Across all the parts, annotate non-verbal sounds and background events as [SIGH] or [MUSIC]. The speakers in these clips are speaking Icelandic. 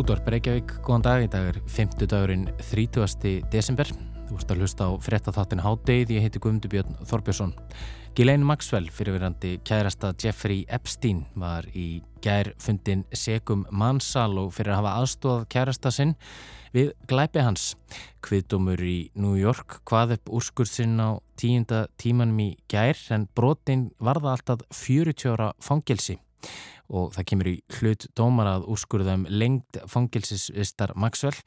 Útvarp Reykjavík, góðan dag, í dag er 50 dagurinn 30. desember. Þú ert að hlusta á frettatháttin Hádeið, ég heiti Guðmundur Björn Þorbjörnsson. Ghislaine Maxwell, fyrirverandi kærasta Jeffrey Epstein, var í gær fundin segum mannsal og fyrir að hafa aðstofað kærasta sinn við glæpi hans. Kviðdómur í New York hvað upp úrskur sinn á tíunda tímanum í gær en brotin varða alltaf 40 ára fangelsi og það kemur í hlut dómar að úrskurðum lengt fangilsisvistar Maxwell.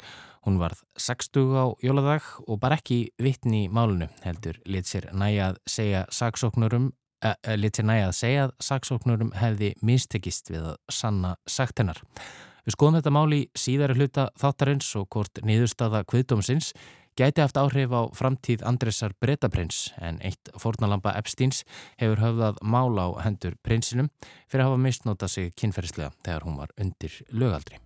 Hún varð 60 á jóladag og bara ekki vittni í málunu heldur lit sér næja að segja saksóknurum uh, lit sér næja að segja að saksóknurum hefði mistekist við að sanna sagt hennar. Við skoðum þetta mál í síðari hluta þáttarins og hvort niðurstaða kviðdómsins gæti haft áhrif á framtíð Andresar Bretaprins en eitt fórnalampa Epsteins hefur höfðað mála á hendur prinsinum fyrir að hafa mistnóta sig kynferðislega þegar hún var undir lögaldri.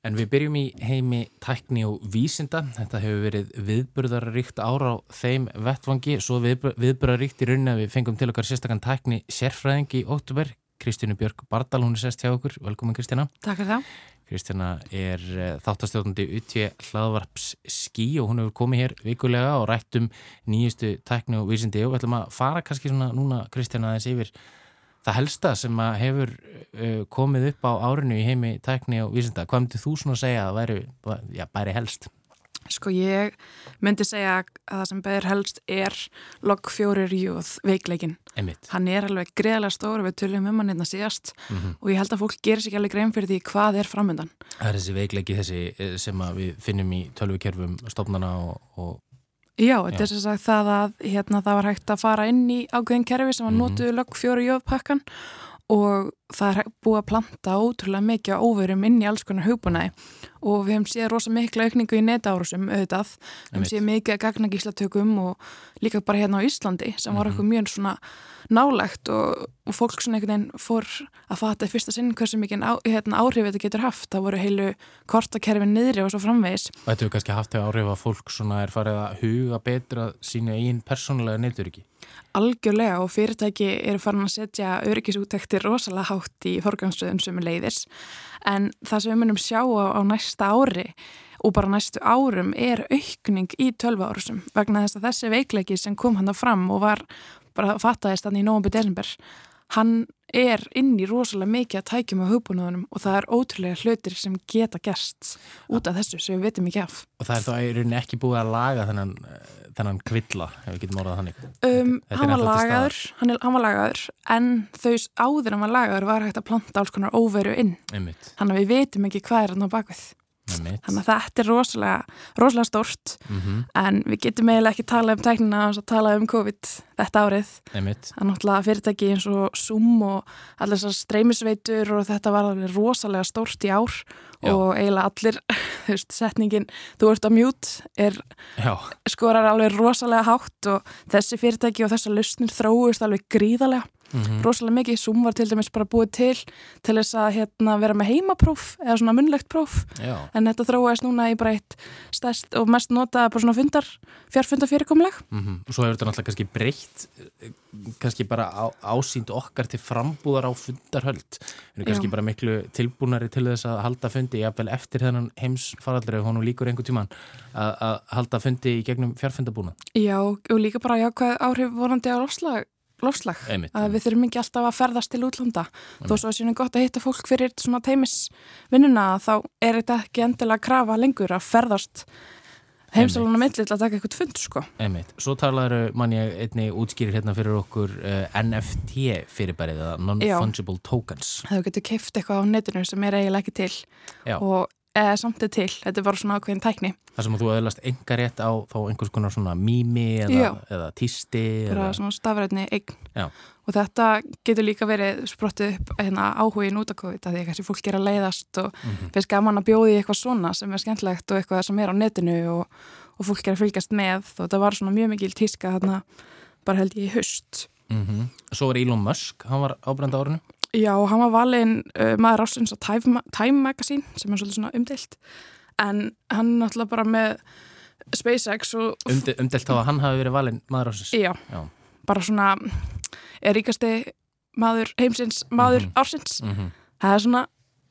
En við byrjum í heimi tækni og vísinda. Þetta hefur verið viðburðaríkt ára á þeim vettvangi, svo viðburðaríkt í rauninni að við fengum til okkar sérstakann tækni sérfræðing í óttúber, Kristínu Björg Bardal, hún er sest hjá okkur. Velkomin Kristína. Takk fyrir það. Kristína er eh, þáttastjóðandi utvi hlaðvarps skí og hún hefur komið hér vikulega og rætt um nýjustu tækni og vísindi og við ætlum að fara kannski svona núna Kristína aðeins yfir það helsta sem að hefur uh, komið upp á árinu í heimi tækni og vísinda. Hvað myndir þú svona segja að væri, já, bæri helst? Sko ég myndi segja að það sem beður helst er 4 júð veikleikin. Einmitt. Hann er alveg greiðlega stór við tölum um hann hérna síðast Mm -hmm. og ég held að fólk gerir sér ekki alveg grein fyrir því hvað er framöndan. Það er þessi veikleiki þessi eh, sem að við finnum í tölvukerfum stofnana og, og Já, þetta er sem sagt það að hérna, það var hægt að fara inn í ákveðin kerfi sem var Mhm. notuðu log 4 júð pakkan og það er búið að planta ótrúlega mikið á óverum inn í alls konar hugbúnaði. Og við hefum séð rosa mikla aukningu í netárusum auðvitað, við hefum séð mikið að gagna gíslatökum og líka bara hérna á Íslandi sem var Mhm. eitthvað mjög svona nálegt og, og fólk svona einhvern veginn fór að fatta í fyrsta sinn hversu mikið á, hérna, áhrif þetta getur haft, það voru heilu kortakerfin niðri og svo framvegis. Og þetta hefur kannski haft þau áhrif að fólk svona er farið að huga betur að sínu eigin persónulega neytur ekki. algjörlega og fyrirtæki eru farin að setja öryggisúttektir rosalega hátt í forgangsröðum sem er leiðis en það sem við munum sjá á, á næsta ári og bara næstu árum er aukning í 12 árusum vegna þess að þessi veikleiki sem kom hann fram og var bara fattaðist þannig í nógumbi desember hann er inn í rosalega mikið að tækjum á hugbúnaðunum og það er ótrúlega hlutir sem geta gerst út af þessu sem við veitum ekki af Og það er þá rauninni ekki búið að laga þennan, eh, þennan kvilla, ef við getum orðað. Um, hann til lagaður, hann, er, hann var lagaður en þau áður hann var lagaður var hægt að planta alls konar óveru inn þannig að við veitum ekki hvað er hann á bakvið. Þannig að þetta er rosalega, rosalega stórt. Mm en við getum eiginlega ekki tala um tæknina og tala um COVID þetta árið. Það er náttúrulega fyrirtæki eins og Zoom og allir þessar streymisveitur og þetta var alveg rosalega stórt í ár. Já. og eiginlega allir [LAUGHS] þú veist, setningin, þú ert á mjút er já, skorar alveg rosalega hátt. Og þessi fyrirtæki og þessar lausnir þróust alveg gríðarlega mm rosalega mikið. Zoom var til dæmis bara búið til til þess að hérna, vera með heimapróf eða svona munnlegt próf. Já, en þetta þróaðist núna í bara eitt stærst og mest notaða bara svona fundar fjárfundar fyrirkomuleg. mm og svo hefur þetta náttúrulega kannski breytt kannski bara á, ásýnd okkar til frambúðar á fundarhöld. Erum kannski Já. bara miklu tilbúnari til þess að halda fundi, jafnvel eftir þennan heimsfaraldri ef honum líkur einhver tíman að, halda fundi í gegnum fjárfundabúna Já, og líka bara jákvæð áhrif vorandi á lofslag, lofslag. Einmitt, að við þurfum ekki alltaf að ferðast til útlanda þó Einmitt. svo að sínum gott að hitta fólk fyrir svona teimisvinnuna þá er þetta ekki endilega að krafa lengur að ferðast heimsálunum milli til að taka eitthvað fund sko. Einmitt. Svo talaður mann ég einni útskýrir hérna fyrir okkur uh, NFT fyrirbærið Non-Fungible Tokens þú getur keift eitthvað á netinu sem er eiginlega ekki til Já. og eða samt er til, þetta er bara svona ákveðin tækni. Þar sem að þú öðlast enga rétt á þá einhvers konar svona mými eða, eða bara eða, svona stafrætni eign. Já. og þetta getur líka verið sprottið upp hérna, áhugin út af COVID því að kannski fólk er að leiðast og Mhm. finnst gaman að bjóði eitthvað svona sem er skemmtlegt og eitthvað sem er á netinu og, og fólk er að fylgjast með. Og þetta var svona mjög mikil tíska þarna bara held ég í hust mm Svo var Elon Musk, hann var ábrenda árinu Já, hann var valinn uh, maður ásins á Time, Time Magazine sem er svolítið svona umdeilt en hann náttúrulega bara með SpaceX og Umde, umdelt þá að hann hafi verið valinn maður ásins já, Já. bara svona er ríkasti maður heimsins, maður Mhm. ársins mm -hmm. það er svona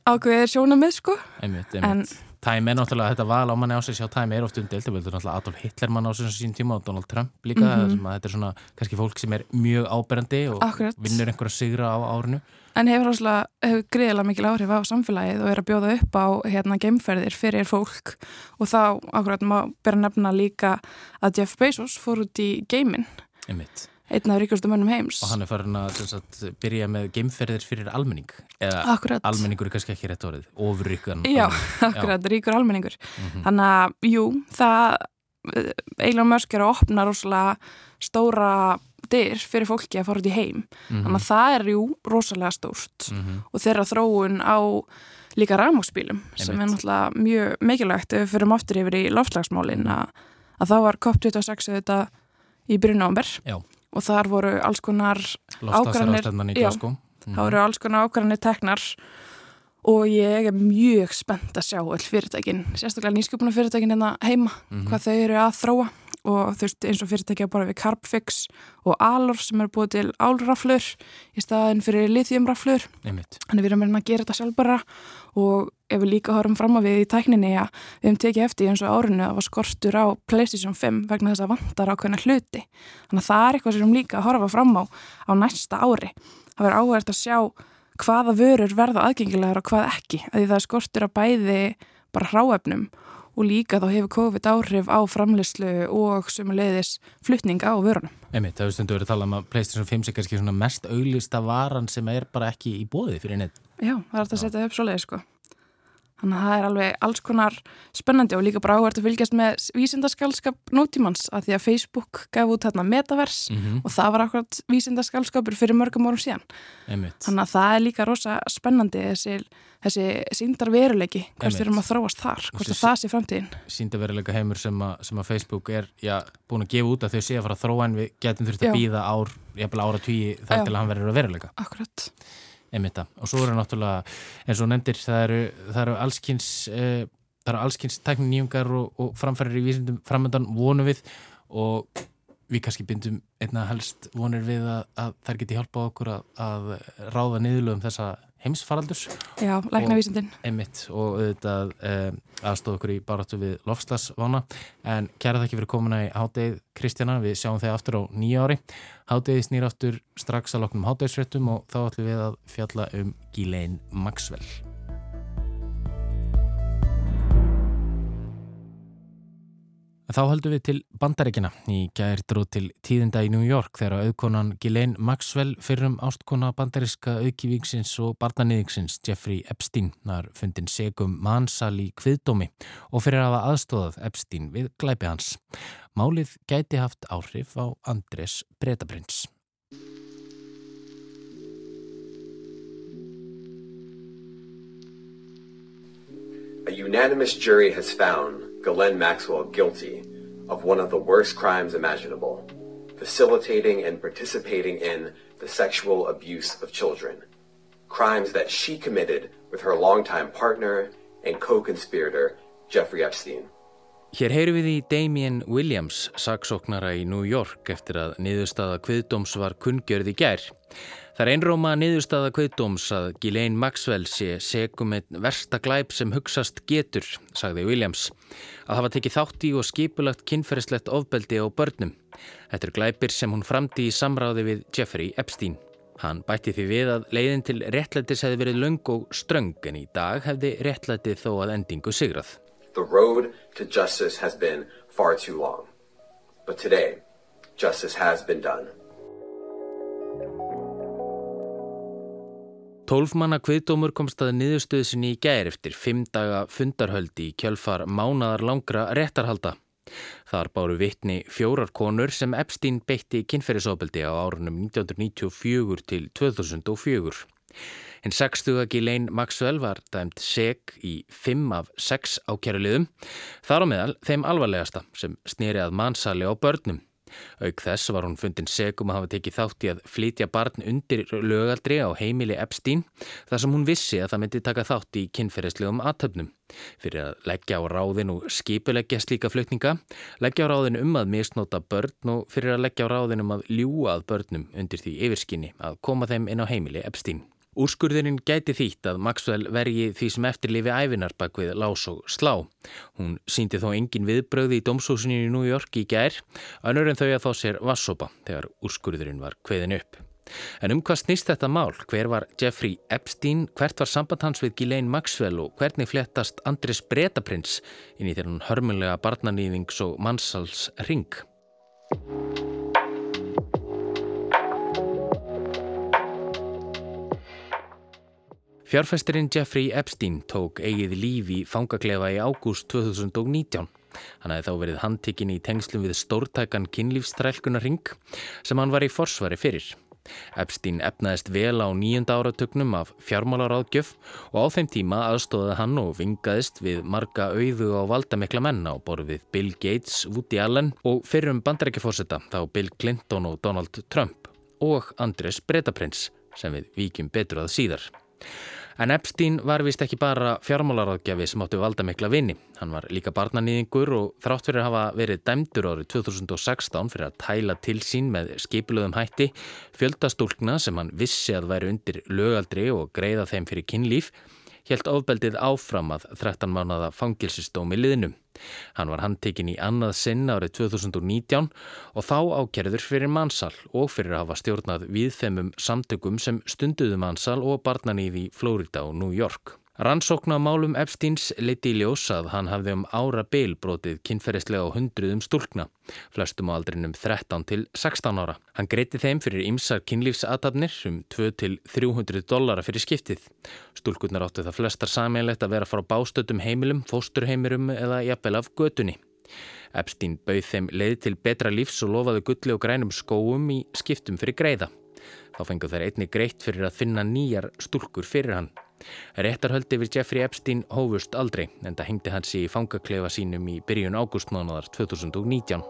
ákveðið sjónamið sko einmitt, en Time er náttúrulega, þetta val á manni ásins hjá Time er oft umdelt, það vildur náttúrulega Adolf Hitler mann á sín tíma og Donald Trump líka, mm að þetta er svona kannski fólk sem er mjög áberandi og Akkurat. vinnur einhverja sigra á árinu. en hefur hefur greiðilega mikil áhrif á samfélagið og er að bjóða upp á hérna geimferðir fyrir fólk og þá akkurat má bera nefna líka að Jeff Bezos fór út í geimin Einmitt. Einn af ríkustu mönnum heims Og hann er farin að sagt, byrja með geimferðir fyrir almenning, eða Akkurat, almenningur er kannski ekki rétt orðið, ofurríkan. Já, almenning. [LAUGHS] akkurat, ríkur almenningur Mhm. Þannig að, jú, það eiginlega mörsk að opna rosalega stóra dyr fyrir fólki að fara út í heim Mhm. þannig að það er jú rosalega stórt Mhm. og þeirra þróun á líka rafmóksbílum sem er náttúrulega mjög mikilvægt ef við fyrir aftur yfir í loftslagsmálin að, að þá var COP26 þetta í byrjun ámber Já. Og þar voru alls konar já. Glasgow. Mhm. þá voru alls konar ákvarðanir teknar og ég er mjög spennt að sjá öll fyrirtækin, sérstaklega nýsköpuna fyrirtækin hérna heima, Mhm. hvað þau eru að þróa og þú veist eins og fyrirtæki að bara við Carbfix og Alor sem eru búið til álraflur í staðin fyrir lithiumraflur Einmitt. Þannig við erum að gera þetta sjálfbara og ef við líka horfum fram á við í tækninni að við hefum tekið eftir eins og árinu að það var skortur á PlayStation 5 vegna þess að vantar ákveðna hluti. Þannig að það er eitthvað sem við erum líka að horfa fram á á næsta ári. Það verður áhverjast að sjá hvaða vörur verða aðgengilegar og hvað ekki. Því það skortur að bæði bara hráefnum og líka þá hefur COVID áhrif á framleyslu og sumuleiðis flutning á vörunum. Einmitt, það hefur stundu verið að tala um að PlayStation 5 sé kannski svona mest auglista varan sem er bara ekki í bóði fyrir neitt. Já, það er að setja upp svoleiði sko. Þannig að það er alveg alls konar spennandi og líka bara áhvert að fylgjast með vísindaskálskap nútímans að því að Facebook gaf út þarna metavers Mm og það var akkurat vísindaskálskapur fyrir mörgum árum síðan. Einmitt. Þannig að það er líka rosa spennandi þessi, þessi síndar veruleiki hvort Einmitt. við erum að þróast þar, Þessi- að það sé framtíðin. síndaveruleika heimur sem, að- sem að Facebook er já, búin að gefa út að þau sé að fara að þróa en við getum þurft að býða ára tugi þar til að hann verður að veruleika. Akkurat. Einmitt það. Og svo eru náttúrulega, eins og nefndir, það eru, það eru allskins, uh, það eru allskins tækninýjungar og, og framfærir í vísindum framöndan vonum við og við kannski bindum einna helst vonir við að, að þær geti hjálpað okkur að, að ráða niðurlögum þessa heimsfaraldurs Já, lækna vísindin. Einmitt og auðvitað um, aðstóð okkur í baráttu við lofslagsvána en kæra þakki fyrir komuna í háttegið Kristjana, við sjáum þeir aftur á nýja ári. Háttegið snýr aftur strax að loknum háttegisfréttum og þá ætlum við að fjalla um Ghislaine Maxwell Þá höldum við til bandaríkina í gæri dróð til tíðinda í New York þegar auðkonan Ghislaine Maxwell fyrrum ástkona bandaríska aukivíksins og barnaniðingsins Jeffrey Epstein nar fundin segum mannsal í kviðdómi og fyrir að hafa aðstóðað Epstein við glæpi hans. Málið gæti haft áhrif á Andrés Bretaprins. A unanimous jury has found Ghislaine Maxwell guilty of one of the worst crimes imaginable, facilitating and participating in the sexual abuse of children, crimes that she committed with her longtime partner and co-conspirator Jeffrey Epstein. Hér heyru við í Damien Williams, saksóknara í New York eftir að niðurstaða kviðdóms var kunngjörð í gær. Það er einróma niðurstaða kviðdóms að Ghislaine Maxwell sé segum einn versta glæp sem hugsast getur, sagði Williams. Að hafa tekið þátt í og skipulagt kynferðislegt ofbeldi á börnum. Þetta er glæpir sem hún framdi í samráði við Jeffrey Epstein. Hann bætti því við að leiðin til réttlætis hefði verið löng og ströng en í dag hefði réttlætið þó að endingu sigrað. The road to justice has been far too long. But today, justice has been done. Tólfmanna kviðdómur komst að niðurstöðu sinni í gær eftir fimm daga fundarhöldi í kjölfar mánadar langra réttarhalda. Þar báru vitni fjórar konur sem Epstein beitti kynferðisofbeldi á árunum 1994 til 2004. Hinn 60. Ghislaine Maxwell var dæmt seg í 5 af 6 ákjæruliðum, þar á meðal þeim alvarlegasta sem snýri að mannsali á börnum. Auk þess var hún fundin segum að hafa tekið þátt í að flytja barn undir lögaldri á heimili Epstein þar sem hún vissi að það myndi taka þátt í kynferðislegum aðtöfnum. Fyrir að leggja á ráðin og skipuleggja slíka flutninga, leggja á ráðin um að misnóta börn og fyrir að leggja á ráðin um að ljúa að börnum undir því yfirskinni að koma þeim inn á heimili Epstein. Úrskurðurinn gæti þýtt að Maxwell vergi því sem eftirlifi æfinar bak við lás og slá. Hún síndi þó engin viðbröði í domsúsinu í New York í gær, önnur en þau að fá sér vassopa þegar úrskurðurinn var kveðin upp. En um hvað snýst þetta mál? Hver var Jeffrey Epstein? Hvert var samband hans við Ghislaine Maxwell og hvernig flettast Andris Bretaprins inn í þeirra hörmulega barnanýðings og mannsals ring? Fjárfæsturinn Jeffrey Epstein tók eigið líf í fangaklefa í ágúst 2019. Hann hefði þá verið handtikinn í tengslum við stórtækan kynlífstrælkunarring sem hann var í forsvari fyrir. Epstein efnaðist vel á nýjunda áratögnum af fjármálaráðgjöf og á þeim tíma aðstóði hann og vingaðist við marga auðu á valdamikla menn á boru við Bill Gates, Woody Allen og fyrrum bandarækjafórsetta þá Bill Clinton og Donald Trump og Andres Bretaprins sem við víkjum betur að síðar. En Epstein var vist ekki bara fjármálaráðgjafi sem áttu valda mikla vini. Hann var líka barnanýðingur og þrátt fyrir að hafa verið dæmdur árið 2016 fyrir að tæla til sín með skipilöðum hætti fjöldastúlkna sem hann vissi að væri undir lögaldri og greiða þeim fyrir kynlíf helt ofbeldið áfram að 13 mánada fangilsistómi liðnum. Hann var handtekinn í annað sinn árið 2019 og þá ákerður fyrir mannsal og fyrir að hafa stjórnað við þeimum samtökum sem stunduðu mannsal og barnanýði í Flórida og New York. Rannsókn á málum Epsteins leiti í ljós að hann hafði um ára beil brotið kynferðislega á hundruðum stúlkna, flestum á aldrinum 13 til 16 ára. Hann greiti þeim fyrir ymsar kynlífsatabnir um 2-300 dollara fyrir skiptið. Stúlkurnar áttu það flestar sameinlegt að vera frá bástöldum heimilum, fósturheimirum eða jafnvel af götunni. Epstein bauð þeim leið til betra lífs og lofaði gulli og grænum skóum í skiptum fyrir greiða. Þá fengu þær einni greitt fyrir að finna nýjar stúlkur fyrir hann. Réttarhöldi við Jeffrey Epstein hófust aldrei en það hengdi hans í fangaklefa sínum í byrjun ágústmánaðar 2019.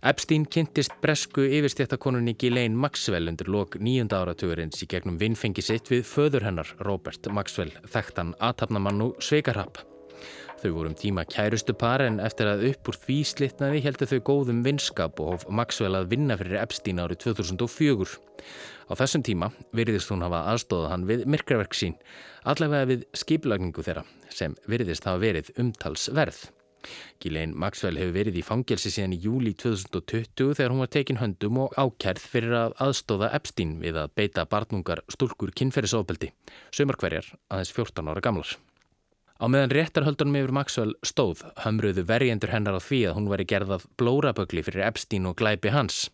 Epstein kynntist bresku yfirstjættakonunni Ghislaine Maxwell undir lok nýjunda áratugurins í gegnum vinnfengi sitt við föður hennar Robert Maxwell, þekktan aðtapnamann og Þau vorum tíma kærustu par en eftir að upp úr því slitnaði heldur þau góðum vinskap og hof Maxwell að vinna fyrir Epstein árið 2004. Á þessum tíma virðist hún hafa aðstóðað hann við myrkraverk sín, allavega við skiplagningu þeirra sem virðist hafa verið umtalsverð. Ghislaine Maxwell hefur verið í fangelsi síðan í júli 2020 þegar hún var tekin höndum og ákærð fyrir að aðstóða Epstein við að beita barnungar stúlkur kynferðisofbeldi, sömur hverjar aðeins 14 ára gamlar. Á meðan réttarhöldunum yfir Maxwell stóð hömruðu verjendur hennar á því að hún veri gerðað blórabögli fyrir Epstein og glæpi hans.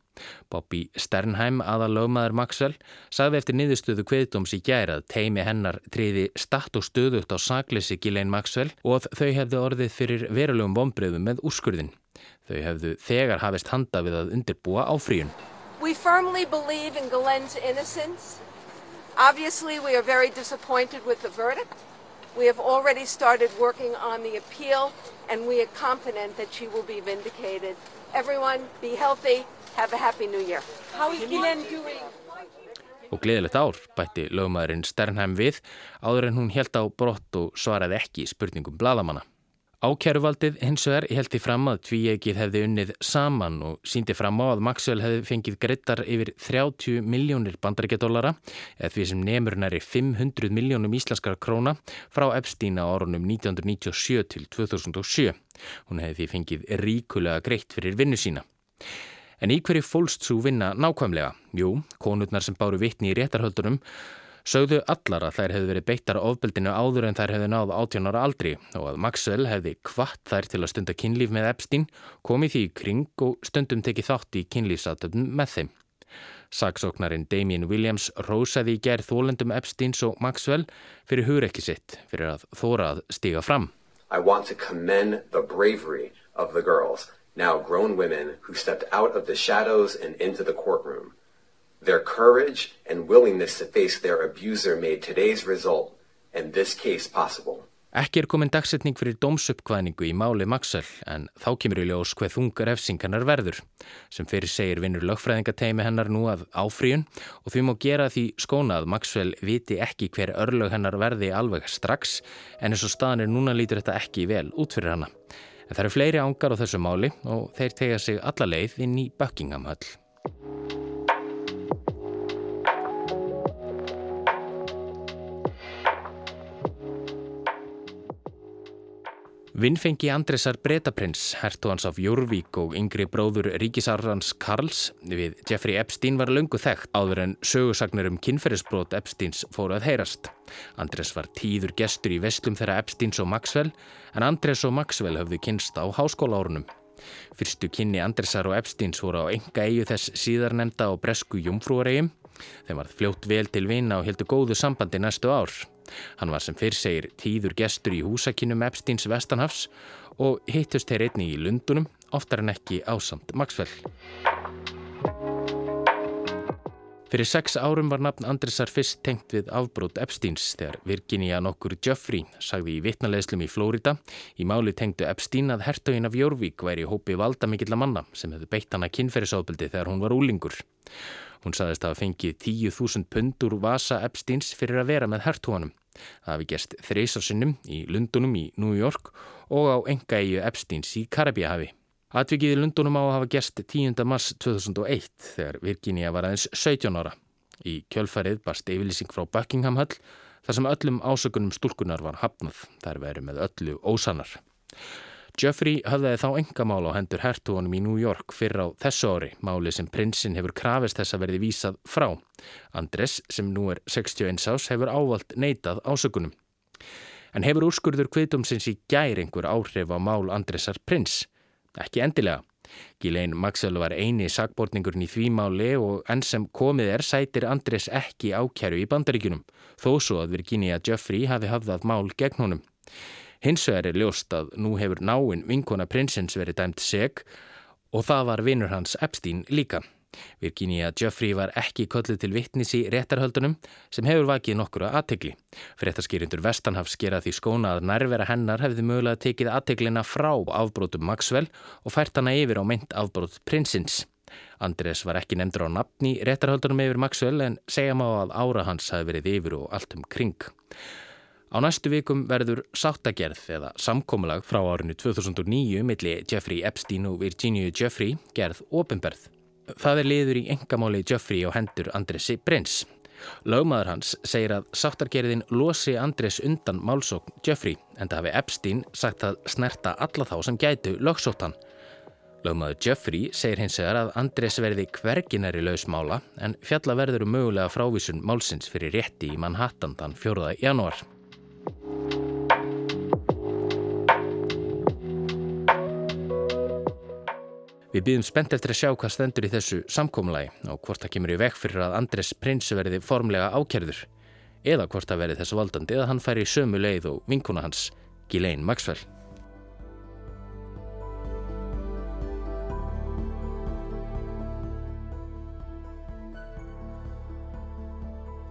Bobby Sternheim, aða lögmaður Maxwell, sagði eftir niðurstöðu kveðdóms í gærað teimi hennar triði statt og stöðugt á saglisi Ghislaine Maxwell og að þau hefðu orðið fyrir verulegum vonbreyðum með úrskurðin. Þau hefðu þegar hafist handa við að undirbúa áfríun. We firmly believe in Ghislaine's innocence. Obviously we are very disappointed with the verdict. We have already started working on the appeal and we are confident that she will be vindicated. Everyone, be healthy. Have a happy new year. How is Ghislaine doing? Og gleðilegt ár bætti lögmaðurinn Sternheim við áður en hún held á brott og svaraði ekki spurningum bladamanna. Ákjæruvaldið hins vegar held í fram að tvíegið hefði unnið saman og síndi fram á að Maxwell hefði fengið greitar yfir 30 miljónir bandarækjadólara eða því sem nefnur næri 500 miljónum íslenskara króna frá Epstein á árunum 1997 til 2007. Hún hefði því fengið ríkulega greitt fyrir vinnu sína. En í hverju fólst svo vinna nákvæmlega? Jú, konurnar sem báru vittni í réttarhöldunum sögðu allar að þær hefðu verið beittar ofbeldinu áður en þær hefðu náð átjónara aldri og að Maxwell hefði kvart þær til að stunda kynlíf með Epstein, komið því í kring og stundum tekið þátt í kynlífsatöfnum með þeim. Saksóknarinn Damien Williams rósaði í gerð þólendum Epsteins og Maxwell fyrir hugrekki sitt fyrir að þóra að stiga fram. I want to commend the bravery of the girls, now grown women who stepped out of the shadows and into the courtroom. Their courage and willingness to face their abuser made today's result and this case possible. Ekki er komin dagsetning fyrir dómsuppkvæningu í máli Maxwell en þá kemur í ljós hver þungar efsingarnar verður sem fyrir segir vinnur lögfræðingateimi hennar nú að áfríun og því má gera því skóna að Maxwell viti ekki hver örlög hennar verði alveg strax en eins og staðanir núna lítur þetta ekki vel út fyrir hana. En það eru fleiri ángar á þessu máli og þeir tegja sig alla leið inn í Buckingham höll. Vinnfengi Andresar Bretaprins, hertuans af Jórvík og yngri bróður ríkisarrans Karls við Jeffrey Epstein var löngu þekkt áður en sögusagnir um kynferðisbrót Epsteins fóru að heyrast. Andres var tíður gestur í vestlum þeirra Epsteins og Maxwell en Andres og Maxwell höfðu kynst á háskólaórunum. Fyrstu kynni Andresar og Epsteins voru á enga eigu þess síðarnemda og bresku jumfrúaregjum. Þeim var fljótt vel til vina og heldur góðu sambandi næstu ár. Hann var sem fyrr segir tíður gestur í húsakinnum Epsteins Vestanhafs og hittust þeir einni í Lundunum, oftar en ekki ásamt Maxwell. Fyrir sex árum var nafn Andresar fyrst tengt við afbrót Epsteins þegar Virginia nokkur Geoffrey sagði í vitnaleðslum í Flórida í máli tengdu Epstein að hertogin af Jórvík væri hópi valda mikill að manna sem hefðu beitt hana kynferðisábildi þegar hún var úlingur. Hún saðist að fengið 10.000 pund úr vasa Epsteins fyrir að vera með hertúanum. Það hafi gerst þreysarsinnum í Lundunum í New York og á enga eigu Epsteins í Karabíahafi. Atvikið í Lundunum á að hafa gerst 10. mars 2001 þegar Virginia var aðeins 17 ára. Í kjölfarið barst yfirlýsing frá Buckingham Hall þar sem öllum ásökunum stúlkunar var hafnað. Er verið með öllu ósanar. Jeffrey hafðaði þá engamál á hendur hertugunum í New York fyrr á þessu ári, máli sem prinsinn hefur krafist þess að verði vísað frá. Andres, sem nú er 61 ás, hefur ávalt neitað ásökunum. En hefur úrskurður kvitumsins í gær einhver áhrif á mál Andresar prins? Ekki endilega. Ghislaine Maxwell var eini sakbortningurinn í því máli og enn sem komið er sætir Andres ekki ákjæru í bandaríkunum, þó svo að Virginia Jeffrey hafi hafðað mál gegn honum. Hins vegar er ljóst að nú hefur náinn vinkona prinsins verið dæmt seg og það var vinnur hans Epstein líka. Virginia Jeffrey var ekki kölluð til vittnis í réttarhöldunum sem hefur vakið nokkura aðtegli. Fréttaskýrindur Vestanhafs gera því skóna að nærvera hennar hefði mögulega tekið aðteglina frá afbrótum Maxwell og fært hana yfir á meint afbrót prinsins. Andres var ekki nefndur á nafn í réttarhöldunum yfir Maxwell en segja má að ára hans hafi verið yfir og allt um kring. Á næstu vikum verður sáttagerð eða samkómulag frá árinu 2009 milli Jeffrey Epstein og Virginia Jeffrey gerð ofinberð. Það er liður í engamáli Jeffrey á hendur Andresi Brins. Lögmaður hans segir að sáttargerðin losi Andres undan málsókn Jeffrey en það hafi Epstein sagt að snerta alla þá sem gætu lögsóttan. Lögmaður Jeffrey segir hins vegar að Andres verði hverginari lausmála en fjalla verður um mögulega frávísun málsins fyrir rétti í Manhattan þann 4. janúar. Við býðum spennt eftir að sjá hvað stendur í þessu samkómulagi og hvort það kemur í vekk fyrir að Andres prins verði formlega ákerður eða hvort það verði þessu valdandi eða hann fær í sömu leið og vinkuna hans, Ghislaine Maxwell.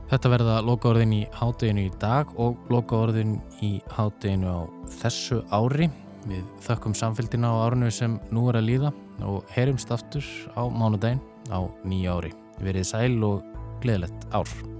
Þetta verða lokaorðin í hátteginu í dag og lokaorðin í hátteginu á þessu ári. Við þökkum samfélgina á árinu sem nú er að líða og heyrumst aftur á mánudaginn á nýja ári. Verið sæl og gleðilegt ár.